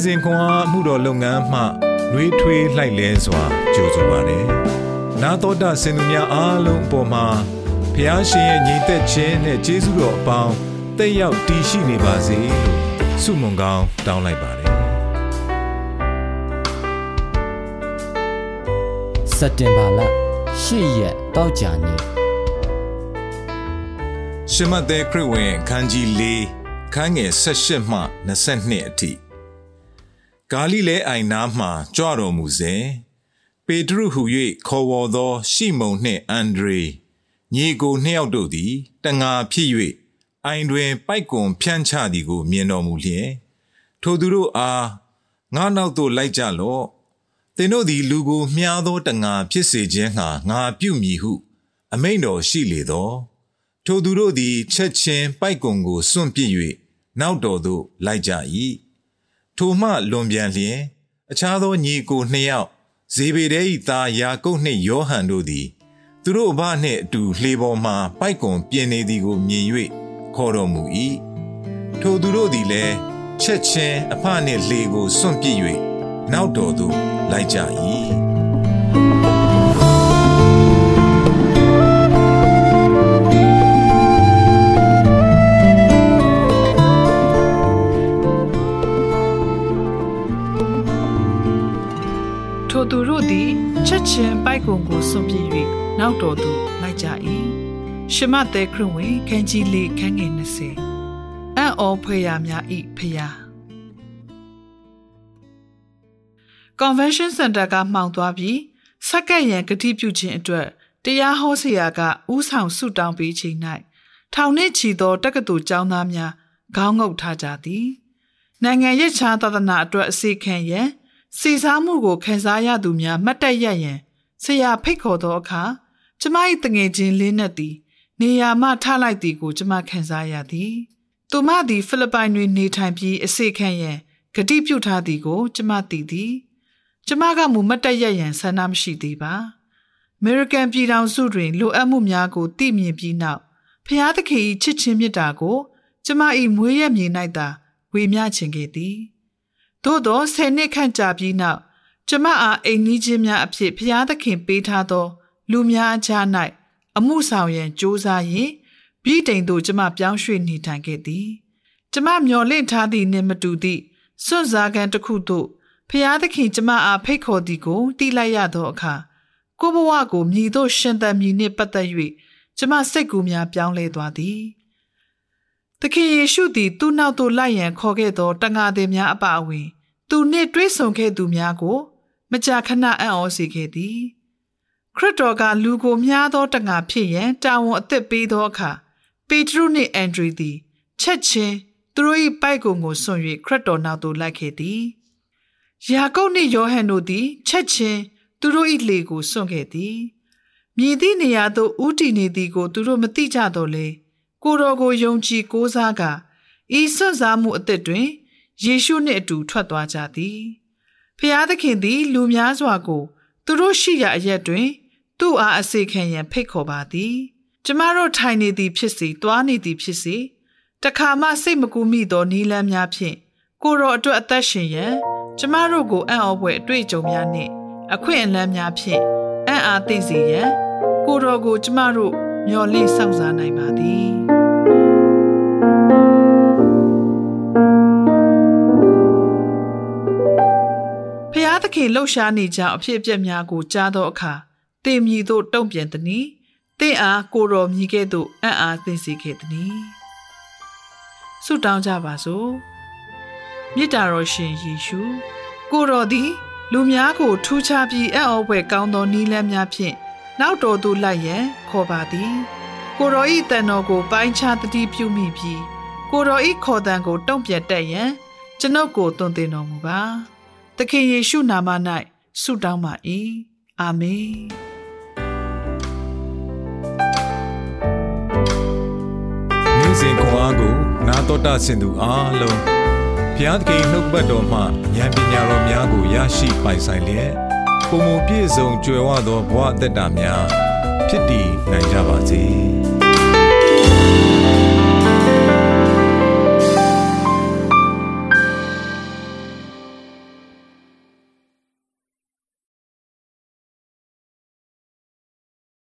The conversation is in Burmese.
နေ့စဉ်ခွန်အားမှုတော်လုပ်ငန်းမှနှွေးထွေးလှိုက်လဲစွာကြိုဆိုပါရယ်။နာတော်တာစင်သူများအားလုံးအပေါ်မှာဖျားရှင်ရဲ့ညီသက်ခြင်းနဲ့ကျေးဇူးတော်အပေါင်းတက်ရောက်တည်ရှိနေပါစေလို့ဆုမွန်ကောင်းတောင်းလိုက်ပါတယ်။စက်တင်ဘာလ10ရက်တောက်ကြနေ့ရှမတ်တဲ့ခရစ်ဝင်ခန်းကြီး၄ခန်းငယ်16မှ22အထိ ဂါလိလဲအိုင်နာမှကြွတော်မူစဉ်ပေတရုဟု၍ခေါ်ဝေါ်သော ရှီမုန်နှင့်အန်ဒရေညီကိုနှစ်ယောက်တို့သည်တငါဖြစ်၍အိုင်တွင် ပိုက်ကွန်ဖြန့်ချသည်ကို မြင်တော်မူလျင်ထိုသူတို့အားငါနောက်သို့လိုက်ကြလော့သင်တို့သည်လူကိုမြားသောတငါဖြစ်စေခြင်းငှာငါပြုမည်ဟု အမိန်တော်ရှိလေသောထိုသူတို့သည်ချက်ချင်းပိုက်ကွန်ကိုစွန့်ပစ်၍နောက်တော်သို့လိုက်ကြ၏ ထိုမှလွန်ပြန်လျင် အခြားသောညီကိုနှစ်ယောက်ဇေဘေဒဲ၏သားယာကုပ်နှင့်ယောဟန်တို့သည် သူတို့အဘနှင့်အတူလှေပေါ်မှပိုက်ကွန်ပြင်နေသည်ကိုမြင်၍ခေါ်တော်မူ၏ထိုသူတို့သည်လည်းချက်ချင်းအဖနှင့်လှေကိုစွန့်ပစ်၍နောက်တော်သို့လိုက်ကြ၏ ချင်းပိုက်ကုံကိုစွန့်ပြစ်၍နောက်တော်သို့လိုက်ကြ၏ရှမသက်ခရစ်ဝင်ခန်းကြီးလေးခန်းငယ်20အံ့ဩဖွယ်ရာများဤဖျား Convention Center ကမှောင်သွားပြီးစက္ကန့်ရန်ဂတိပြုခြင်းအတွက်တရားဟောဆရာကဥဆောင်ဆုတောင်းပေးချိန်၌ထောင်နှင့်ချီသောတက္ကသိုလ်ကျောင်းသားများခေါင်းငုပ်ထားကြသည် နိုင်ငံရေးချာသဒနာအတွက်အစီခံရန် စီစားမှုကိုခံစားရသူများမှတ်တရရန်ဆရာဖိတ်ခေါ်သောအခါကျမ၏တငယ်ချင်းလေးနဲ့သည် နေရာမှထလိုက်သည်ကိုကျမခံစားရသည်သူမသည်ဖိလစ်ပိုင်တွင်နေထိုင်ပြီးအစေခံရန်ဂတိပြုထားသည်ကို ကျမသိသည်ကျမကမူမတ်တရရန်ဆန္ဒမရှိသေးပါအမေရိကန်ပြည်ထောင်စုတွင်လိုအပ်မှုများကိုသိမြင်ပြီးနောက်ဖျားသခင်၏ချစ်ချင်းမြတ်တာကို ကျမ၏မွေးရမြေ၌သာဝေမျှခြင်းခဲ့သည် သို့သောဆယ်နှစ်ခန့်ကြာပြီးနောက်ကျမအားအိမ်နီးချင်းများအဖြစ်ဖျားသခင်ပေးထားသော လူများအကြား၌အမှုဆောင်ရန်ကြိုးစားရင်ပြီးတိမ်သို့ကျမပြောင်းရွှေ့နေထိုင်ခဲ့သည်ကျမမျော်လင့်ထားသည့်နှင့်မတူသည့်စွန့်စားကန်တစ်ခုသို့ဖျားသခင်ကျမအားဖိတ်ခေါ်သည်ကိုတီးလိုက်ရသောအခါကိုဘဝကိုမြည်သို့ရှင်သန်မည်နှင့်ပတ်သက်၍ကျမစိတ်ကူးများပြောင်းလဲသွားသည် သခင်ယေရှုသည်သူ့နောက်သို့လိုက်ရန်ခေါ်ခဲ့သောတန်ဃာသည်များအပါအဝင် သူနှင့်တွေ့ဆုံခဲ့သူများကို မကြာခဏအံ့ဩစေခဲ့သည်ခရစ်တော်ကလူကိုမြားသောတန်ဃာဖြစ်ရန်တာဝန်အသစ်ပေးသောအခါပေတရုနှင့်အန်ဒရီသည်ချက်ချင်းသူတို့၏ပိုက်ကုံကိုဆွံ့၍ခရစ်တော်နောက်သို့လိုက်ခဲ့သည်ယာကုပ်နှင့်ယောဟန်တို့သည်ချက်ချင်းသူတို့၏လေကိုစွန့်ခဲ့သည်မြည်သည့်နေရာသို့ဥတီနေသည်ကို သူတို့မသိကြတော့လေ ကိုတော်ကိုယုံကြည်ကိုးစားကာဤဆွတ်စားမှုအသစ်တွင်ယေရှုနှင့်အတူထွက်သွားကြသည်ဖျားသခင်သည် လူများစွာကို သူတို့ရှိရာအရက်တွင် သူ့အားအစေခံရန်ဖိတ်ခေါ်ပါသည် ကျမတို့ထိုင်နေသည်ဖြစ်စေတွားနေသည်ဖြစ်စေတခါမှစိတ်မကူးမိသောနီးလန်းများဖြင့်ကိုတော်အတွက်အသက်ရှင်ရန်ကျမတို့ကိုအံ့ဩဖွယ်အတွေ့အကြုံများနှင့် အခွင့်အလမ်းများဖြင့်အံ့အားသိစေရန်ကိုတော်ကိုကျမတို့ မျှော်လင့်စောင့်စားနိုင်ပါသည်ဖျားသခင်လှုပ်ရှားနေကြအဖြစ်အပျက်များကိုကြားသောအခါတင်မြည်သို့တုံ့ပြန်သည်။တင့်အားကိုတော်မြည်ကဲ့သို့အံ့အားသင်စေခဲ့သည်။ဆုတောင်းကြပါစို့။မြစ်တာတော်ရှင်ယေရှုကိုတော်သည် လူများကိုထူးခြားပြီးအံ့ဩဖွယ်ကောင်းသောနီးလန်းများဖြင့် နောက်တော်သို့လိုက်ရန်ခေါ်ပါသည်။ကိုတော်ဤတန်တော်ကို ပိုင်းခြားတတိပြုမိပြီးကိုတော်ဤခေါ်တန်ကိုတုံ့ပြန်တတ်ရန်ကျွန်ုပ်ကိုသွန်သင်တော်မူပါ။သခင်ယေရှုနာမ၌ဆုတောင်းပါ၏အာမင်နေ့စဉ်ခွန်အားကိုနာတော်တာဆင်သူအားလုံးဘုရားသခင်နှုတ်ပတ်တော်မှဉာဏ်ပညာတော်များကိုရရှိပိုင်ဆိုင်လျက် ပုံမပြည့်စုံကြွယ်ဝသောဘဝအသက်တာများဖြစ်တည်နိုင်ကြပါစေ။